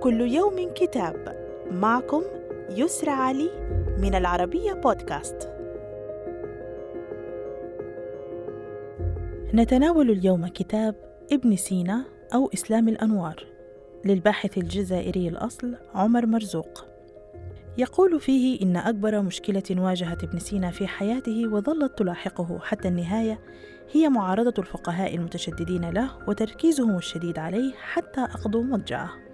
كل يوم كتاب. معكم يسرى علي من العربية بودكاست. نتناول اليوم كتاب ابن سينا أو إسلام الأنوار للباحث الجزائري الأصل عمر مرزوق. يقول فيه إن أكبر مشكلة واجهت ابن سينا في حياته وظلت تلاحقه حتى النهاية هي معارضة الفقهاء المتشددين له وتركيزهم الشديد عليه حتى أقضوا مضجعه.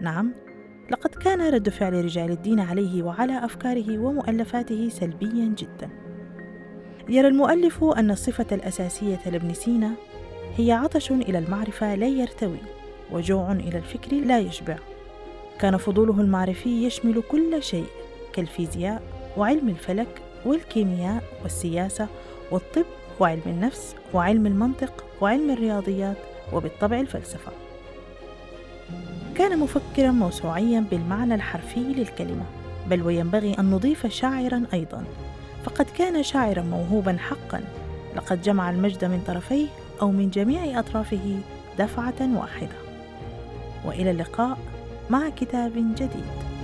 نعم، لقد كان رد فعل رجال الدين عليه وعلى أفكاره ومؤلفاته سلبيا جدا. يرى المؤلف أن الصفة الأساسية لابن سينا هي عطش إلى المعرفة لا يرتوي، وجوع إلى الفكر لا يشبع. كان فضوله المعرفي يشمل كل شيء كالفيزياء وعلم الفلك والكيمياء والسياسة والطب وعلم النفس وعلم المنطق وعلم الرياضيات وبالطبع الفلسفة. كان مفكرا موسوعيا بالمعنى الحرفي للكلمة، بل وينبغي أن نضيف شاعرا أيضا، فقد كان شاعرا موهوبا حقا، لقد جمع المجد من طرفيه أو من جميع أطرافه دفعة واحدة. وإلى اللقاء مع كتاب جديد.